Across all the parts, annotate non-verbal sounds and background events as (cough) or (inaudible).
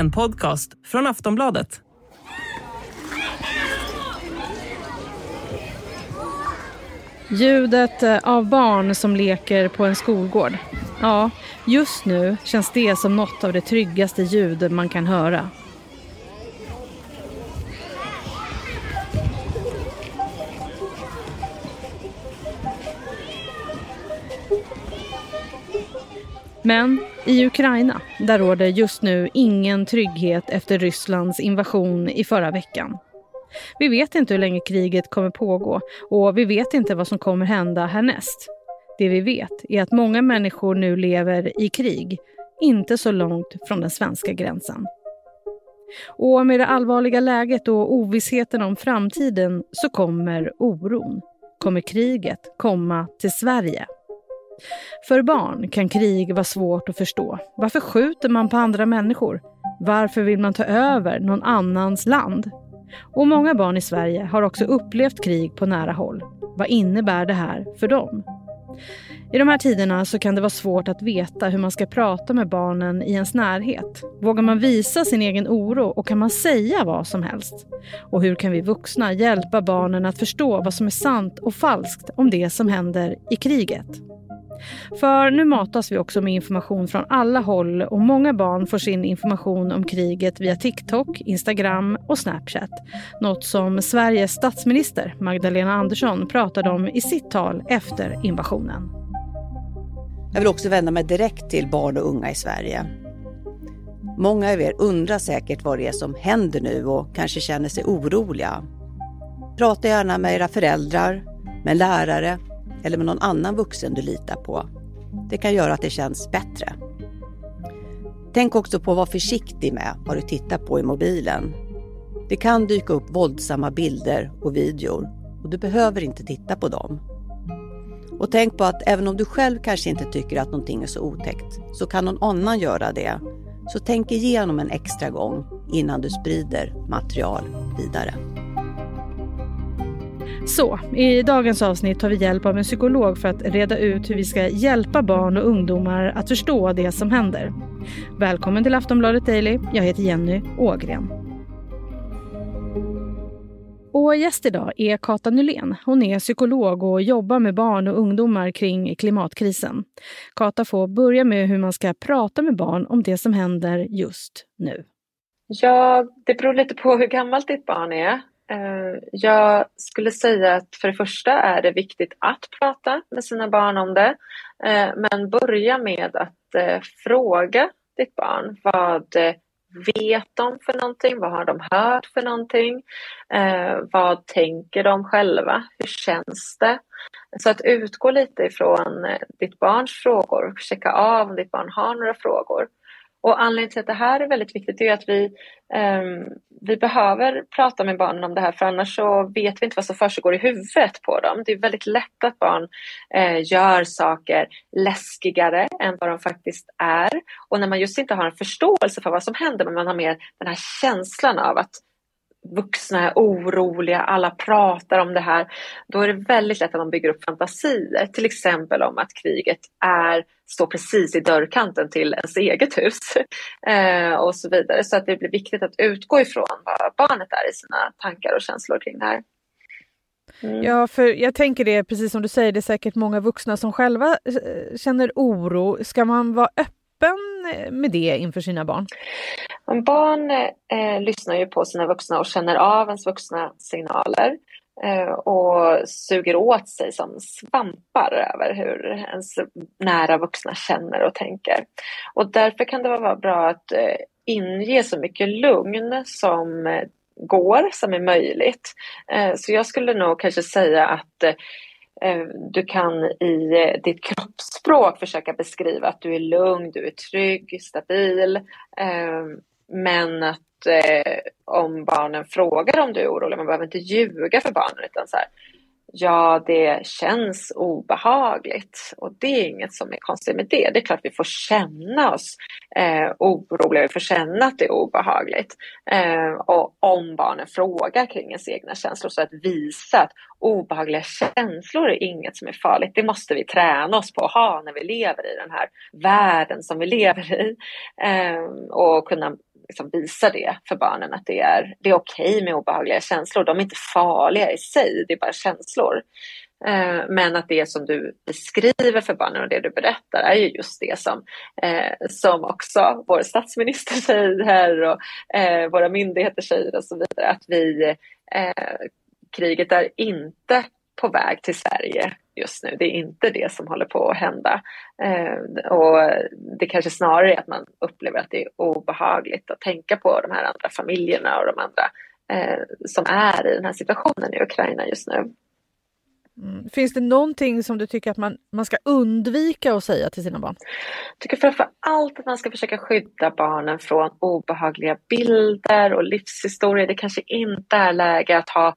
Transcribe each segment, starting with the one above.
En podcast från Aftonbladet. Ljudet eh, av barn som leker på en skolgård. Ja, just nu känns det som något av det tryggaste ljud man kan höra. Men i Ukraina, där råder just nu ingen trygghet efter Rysslands invasion i förra veckan. Vi vet inte hur länge kriget kommer pågå och vi vet inte vad som kommer hända härnäst. Det vi vet är att många människor nu lever i krig, inte så långt från den svenska gränsen. Och med det allvarliga läget och ovissheten om framtiden så kommer oron. Kommer kriget komma till Sverige? För barn kan krig vara svårt att förstå. Varför skjuter man på andra människor? Varför vill man ta över någon annans land? Och många barn i Sverige har också upplevt krig på nära håll. Vad innebär det här för dem? I de här tiderna så kan det vara svårt att veta hur man ska prata med barnen i ens närhet. Vågar man visa sin egen oro och kan man säga vad som helst? Och hur kan vi vuxna hjälpa barnen att förstå vad som är sant och falskt om det som händer i kriget? För nu matas vi också med information från alla håll och många barn får sin information om kriget via TikTok, Instagram och Snapchat. Något som Sveriges statsminister Magdalena Andersson pratade om i sitt tal efter invasionen. Jag vill också vända mig direkt till barn och unga i Sverige. Många av er undrar säkert vad det är som händer nu och kanske känner sig oroliga. Prata gärna med era föräldrar, med lärare eller med någon annan vuxen du litar på. Det kan göra att det känns bättre. Tänk också på att vara försiktig med vad du tittar på i mobilen. Det kan dyka upp våldsamma bilder och videor och du behöver inte titta på dem. Och tänk på att även om du själv kanske inte tycker att någonting är så otäckt så kan någon annan göra det. Så tänk igenom en extra gång innan du sprider material vidare. Så, i dagens avsnitt tar vi hjälp av en psykolog för att reda ut hur vi ska hjälpa barn och ungdomar att förstå det som händer. Välkommen till Aftonbladet Daily. Jag heter Jenny Ågren. Och gäst idag är Kata Nylén. Hon är psykolog och jobbar med barn och ungdomar kring klimatkrisen. Kata får börja med hur man ska prata med barn om det som händer just nu. Ja, det beror lite på hur gammalt ditt barn är. Eh, jag skulle säga att för det första är det viktigt att prata med sina barn om det. Eh, men börja med att eh, fråga ditt barn vad vet de för någonting? Vad har de hört för någonting? vad tänker de själva? Hur känns det? Så att utgå lite ifrån ditt barns frågor, checka av om ditt barn har några frågor. Och anledningen till att det här är väldigt viktigt är att vi, um, vi behöver prata med barnen om det här för annars så vet vi inte vad som försiggår i huvudet på dem. Det är väldigt lätt att barn uh, gör saker läskigare än vad de faktiskt är. Och när man just inte har en förståelse för vad som händer men man har mer den här känslan av att vuxna är oroliga, alla pratar om det här, då är det väldigt lätt att man bygger upp fantasier, till exempel om att kriget är, står precis i dörrkanten till ens eget hus (laughs) eh, och så vidare. Så att det blir viktigt att utgå ifrån vad barnet är i sina tankar och känslor kring det här. Mm. Ja, för jag tänker det, precis som du säger, det är säkert många vuxna som själva eh, känner oro. Ska man vara öppen öppen eh, med det inför sina barn? Barn eh, lyssnar ju på sina vuxna och känner av ens vuxna signaler eh, och suger åt sig som svampar över hur ens nära vuxna känner och tänker. Och därför kan det vara bra att eh, inge så mycket lugn som eh, går, som är möjligt. Eh, så jag skulle nog kanske säga att eh, Eh, du kan i eh, ditt kroppsspråk försöka beskriva att du är lugn, du är trygg, stabil. Eh, men att om barnen frågar om du är orolig, man behöver inte ljuga för barnen utan så här, Ja, det känns obehagligt och det är inget som är konstigt med det. Det är klart vi får känna oss eh, oroliga, vi får känna att det är obehagligt. Eh, och om barnen frågar kring ens egna känslor så att visa att obehagliga känslor är inget som är farligt. Det måste vi träna oss på att ha när vi lever i den här världen som vi lever i. Eh, och kunna liksom visa det för barnen att det är, det är okej okay med obehagliga känslor. De är inte farliga i sig, det är bara känslor. Eh, men att det som du beskriver för barnen och det du berättar är ju just det som, eh, som också vår statsminister (laughs) säger och eh, våra myndigheter säger och så vidare. Att vi, eh, kriget är inte på väg till Sverige just nu. Det är inte det som håller på att hända. och det kanske snarare är att man upplever att det är obehagligt att tänka på de här andra familjerna och de andra som är i den här situationen i Ukraina just nu. Mm. Finns det någonting som du tycker att man, man ska undvika att säga till sina barn? Jag tycker framför allt att man ska försöka skydda barnen från obehagliga bilder och livshistorier. Det kanske inte är läge att ha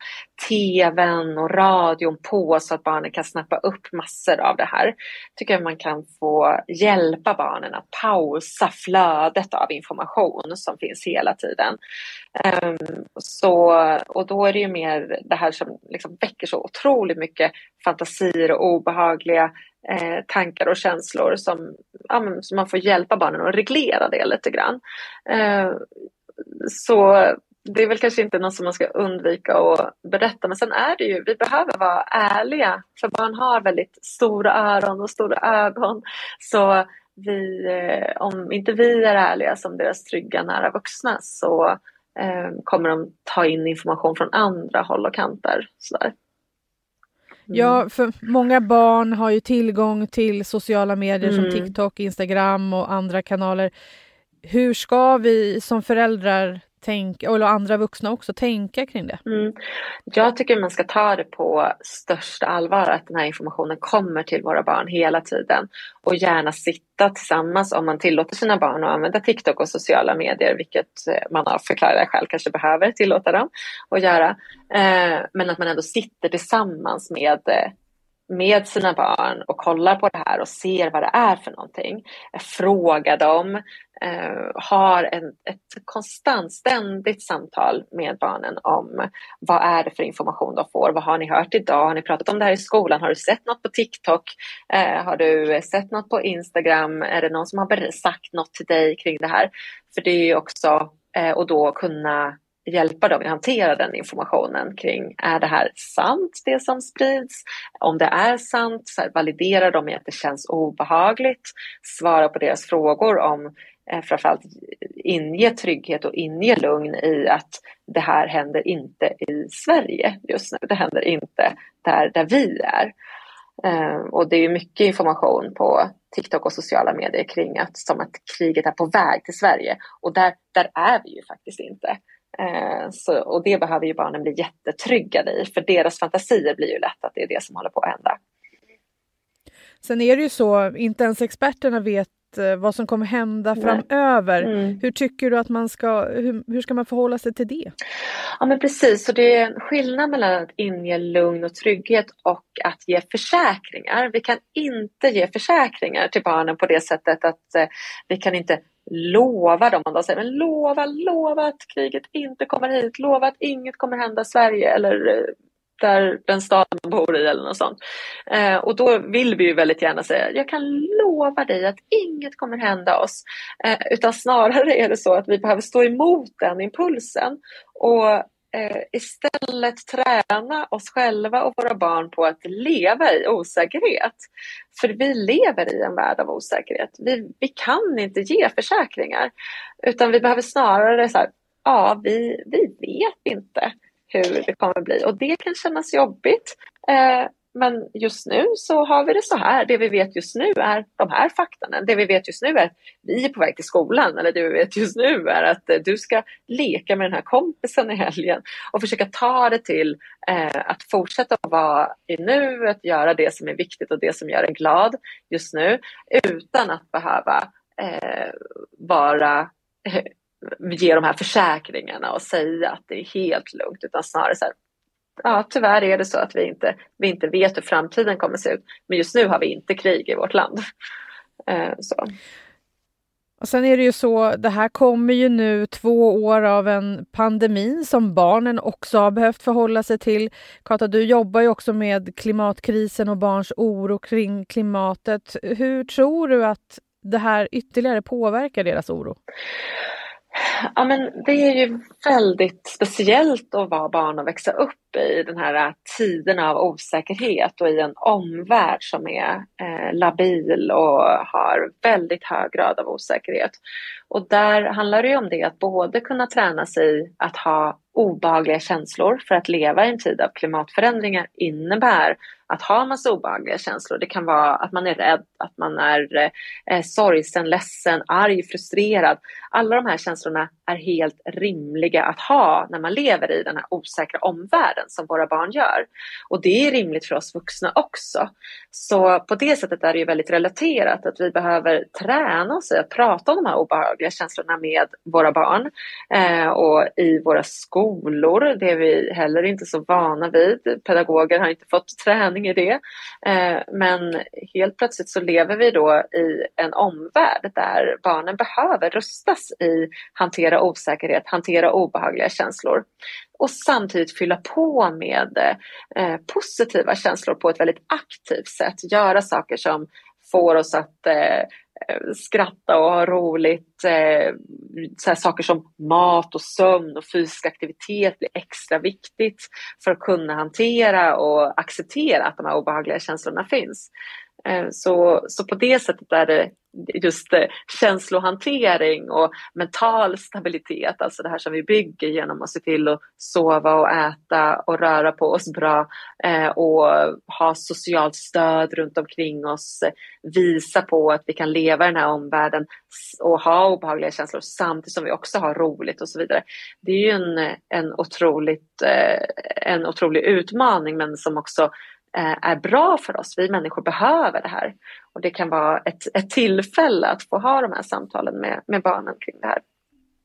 tvn och radion på så att barnen kan snappa upp massor av det här. Jag tycker att man kan få hjälpa barnen att pausa flödet av information som finns hela tiden. Um, så, och då är det ju mer det här som liksom väcker så otroligt mycket fantasier och obehagliga eh, tankar och känslor som, ja, som man får hjälpa barnen att reglera det lite grann. Uh, så det är väl kanske inte något som man ska undvika att berätta men sen är det ju, vi behöver vara ärliga för barn har väldigt stora öron och stora ögon. Så vi, eh, om inte vi är ärliga som deras trygga nära vuxna så eh, kommer de ta in information från andra håll och kanter. Sådär. Mm. Ja, för många barn har ju tillgång till sociala medier mm. som TikTok, Instagram och andra kanaler. Hur ska vi som föräldrar tänka, eller andra vuxna också, tänka kring det? Mm. Jag tycker man ska ta det på största allvar att den här informationen kommer till våra barn hela tiden och gärna sitta tillsammans om man tillåter sina barn att använda TikTok och sociala medier, vilket eh, man av förklarliga skäl kanske behöver tillåta dem att göra. Eh, men att man ändå sitter tillsammans med eh, med sina barn och kollar på det här och ser vad det är för någonting. Frågar dem, eh, har en, ett konstant, ständigt samtal med barnen om vad är det för information de får, vad har ni hört idag, har ni pratat om det här i skolan, har du sett något på TikTok, eh, har du sett något på Instagram, är det någon som har sagt något till dig kring det här? För det är ju också, eh, och då kunna hjälpa dem att hantera den informationen kring är det här sant det som sprids? Om det är sant, så här, validera dem i att det känns obehagligt, svara på deras frågor om eh, framförallt inge trygghet och inge lugn i att det här händer inte i Sverige just nu. Det händer inte där, där vi är. Eh, och det är mycket information på TikTok och sociala medier kring att som att kriget är på väg till Sverige och där, där är vi ju faktiskt inte. Eh, så, och det behöver ju barnen bli jättetryggade i för deras fantasier blir ju lätt att det är det som håller på att hända. Sen är det ju så, inte ens experterna vet eh, vad som kommer hända Nej. framöver. Mm. Hur tycker du att man ska, hur, hur, ska man förhålla sig till det? Ja men precis, så det är en skillnad mellan att inge lugn och trygghet och att ge försäkringar. Vi kan inte ge försäkringar till barnen på det sättet att eh, vi kan inte lova dem. Man då säger, men lova, lova att kriget inte kommer hit, lova att inget kommer hända i Sverige eller eh, där den staden man bor i eller något sånt. Eh, och då vill vi ju väldigt gärna säga, jag kan lova dig att inget kommer hända oss. Eh, utan snarare är det så att vi behöver stå emot den impulsen och eh, istället träna oss själva och våra barn på att leva i osäkerhet. För vi lever i en värld av osäkerhet. Vi, vi kan inte ge försäkringar utan vi behöver snarare så här, ja, vi, vi vet inte hur det kommer bli och det kan kännas jobbigt. Eh, men just nu så har vi det så här. Det vi vet just nu är de här faktorna. Det vi vet just nu är att vi är på väg till skolan. Eller det vi vet just nu är att eh, du ska leka med den här kompisen i helgen och försöka ta det till eh, att fortsätta vara i nuet, göra det som är viktigt och det som gör en glad just nu utan att behöva eh, vara eh, ge de här försäkringarna och säga att det är helt lugnt utan snarare så här, ja, tyvärr är det så att vi inte, vi inte vet hur framtiden kommer se ut. Men just nu har vi inte krig i vårt land. Eh, så. Och sen är det ju så, det här kommer ju nu två år av en pandemi som barnen också har behövt förhålla sig till. Kata, du jobbar ju också med klimatkrisen och barns oro kring klimatet. Hur tror du att det här ytterligare påverkar deras oro? Ja, men det är ju väldigt speciellt att vara barn och växa upp i den här äh, tiden av osäkerhet och i en omvärld som är eh, labil och har väldigt hög grad av osäkerhet. Och där handlar det om det att både kunna träna sig att ha obehagliga känslor för att leva i en tid av klimatförändringar innebär att ha massa obehagliga känslor. Det kan vara att man är rädd, att man är eh, sorgsen, ledsen, arg, frustrerad. Alla de här känslorna är helt rimliga att ha när man lever i den här osäkra omvärlden som våra barn gör. Och det är rimligt för oss vuxna också. Så på det sättet är det ju väldigt relaterat att vi behöver träna oss i att prata om de här obehagliga känslorna med våra barn eh, och i våra skolor. Det är vi heller inte så vana vid. Pedagoger har inte fått träning i det. Eh, men helt plötsligt så lever vi då i en omvärld där barnen behöver rustas i hantera osäkerhet, hantera obehagliga känslor och samtidigt fylla på med eh, positiva känslor på ett väldigt aktivt sätt. Göra saker som får oss att eh, eh skratta och ha roligt. Eh, så saker som mat och sömn och fysisk aktivitet blir extra viktigt för att kunna hantera och acceptera att de här obehagliga känslorna finns. Eh, så, så på det sättet är det just eh, känslohantering och mental stabilitet, alltså det här som vi bygger genom att se till att sova och äta och röra på oss bra eh, och ha socialt stöd runt omkring oss, visa på att vi kan leva i den här omvärlden och ha obehagliga känslor samtidigt som vi också har roligt och så vidare. Det är ju en, en, otroligt, en otrolig utmaning men som också Eh, är bra för oss. Vi människor behöver det här. Och det kan vara ett, ett tillfälle att få ha de här samtalen med, med barnen kring det här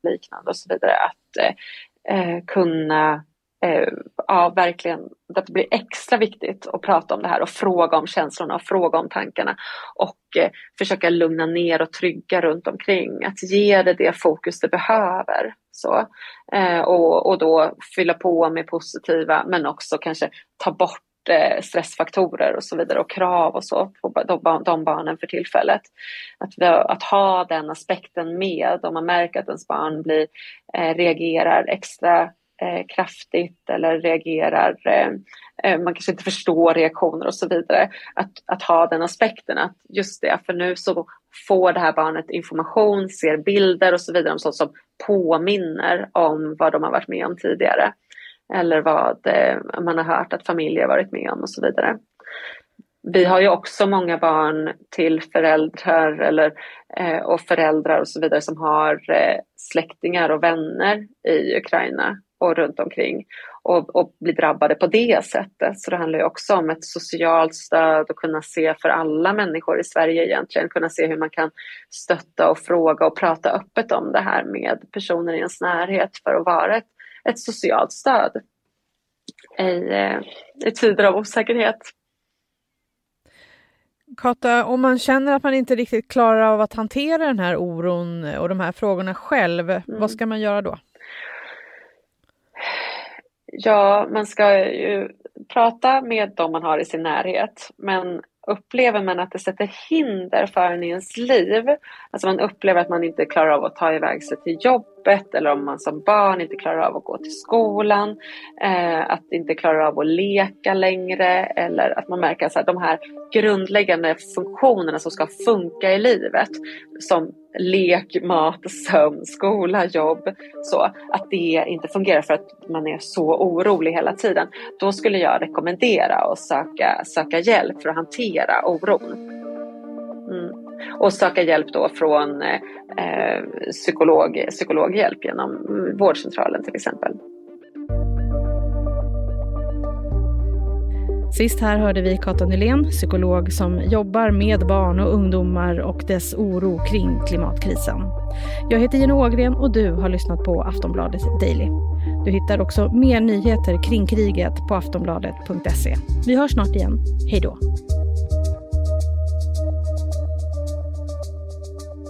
liknande och så vidare. Att eh, eh, kunna, eh, ja verkligen, att det blir extra viktigt att prata om det här och fråga om känslorna och fråga om tankarna. Och eh, försöka lugna ner och trygga runt omkring. Att ge det det fokus det behöver. Så. Eh, och, och då fylla på med positiva men också kanske ta bort Eh, stressfaktorer och så vidare och krav och så på de, barnen för tillfället. Att, att ha den aspekten med om man märker att ens barn blir, eh, reagerar extra eh, kraftigt eller reagerar, eh, eh, man kanske inte förstår reaktioner och så vidare. Att, att ha den aspekten att just det, för nu så får det här barnet information, ser bilder och så vidare om sånt som påminner om vad de har varit med om tidigare eller vad eh, man har hört att familjer varit med om och så vidare. Vi har ju också många barn till föräldrar eller, eh, och föräldrar och så vidare som har eh, släktingar och vänner i Ukraina och runt omkring och, och blir drabbade på det sättet. Så det handlar ju också om ett socialt stöd och kunna se för alla människor i Sverige egentligen, kunna se hur man kan stötta och fråga och prata öppet om det här med personer i ens närhet för att vara ett ett socialt stöd i, eh, i tider av osäkerhet. Kata, om man känner att man inte riktigt klarar av att hantera den här oron och de här frågorna själv, mm. vad ska man göra då? Ja, man ska ju prata med dem man har i sin närhet, men upplever man att det sätter hinder för en i ens liv, alltså man upplever att man inte klarar av att ta iväg sig till jobbet eller om man som barn inte klarar av att gå till skolan, eh, att inte klarar av att leka längre eller att man märker att de här grundläggande funktionerna som ska funka i livet som lek, mat, sömn, skola, jobb, så att det inte fungerar för att man är så orolig hela tiden. Då skulle jag rekommendera att söka, söka hjälp för att hantera oron. Och söka hjälp då från eh, eh, psykolog, psykologhjälp genom vårdcentralen till exempel. Sist här hörde vi Kata Nylén, psykolog som jobbar med barn och ungdomar och dess oro kring klimatkrisen. Jag heter Jenny Ågren och du har lyssnat på Aftonbladet Daily. Du hittar också mer nyheter kring kriget på aftonbladet.se. Vi hörs snart igen. Hej då!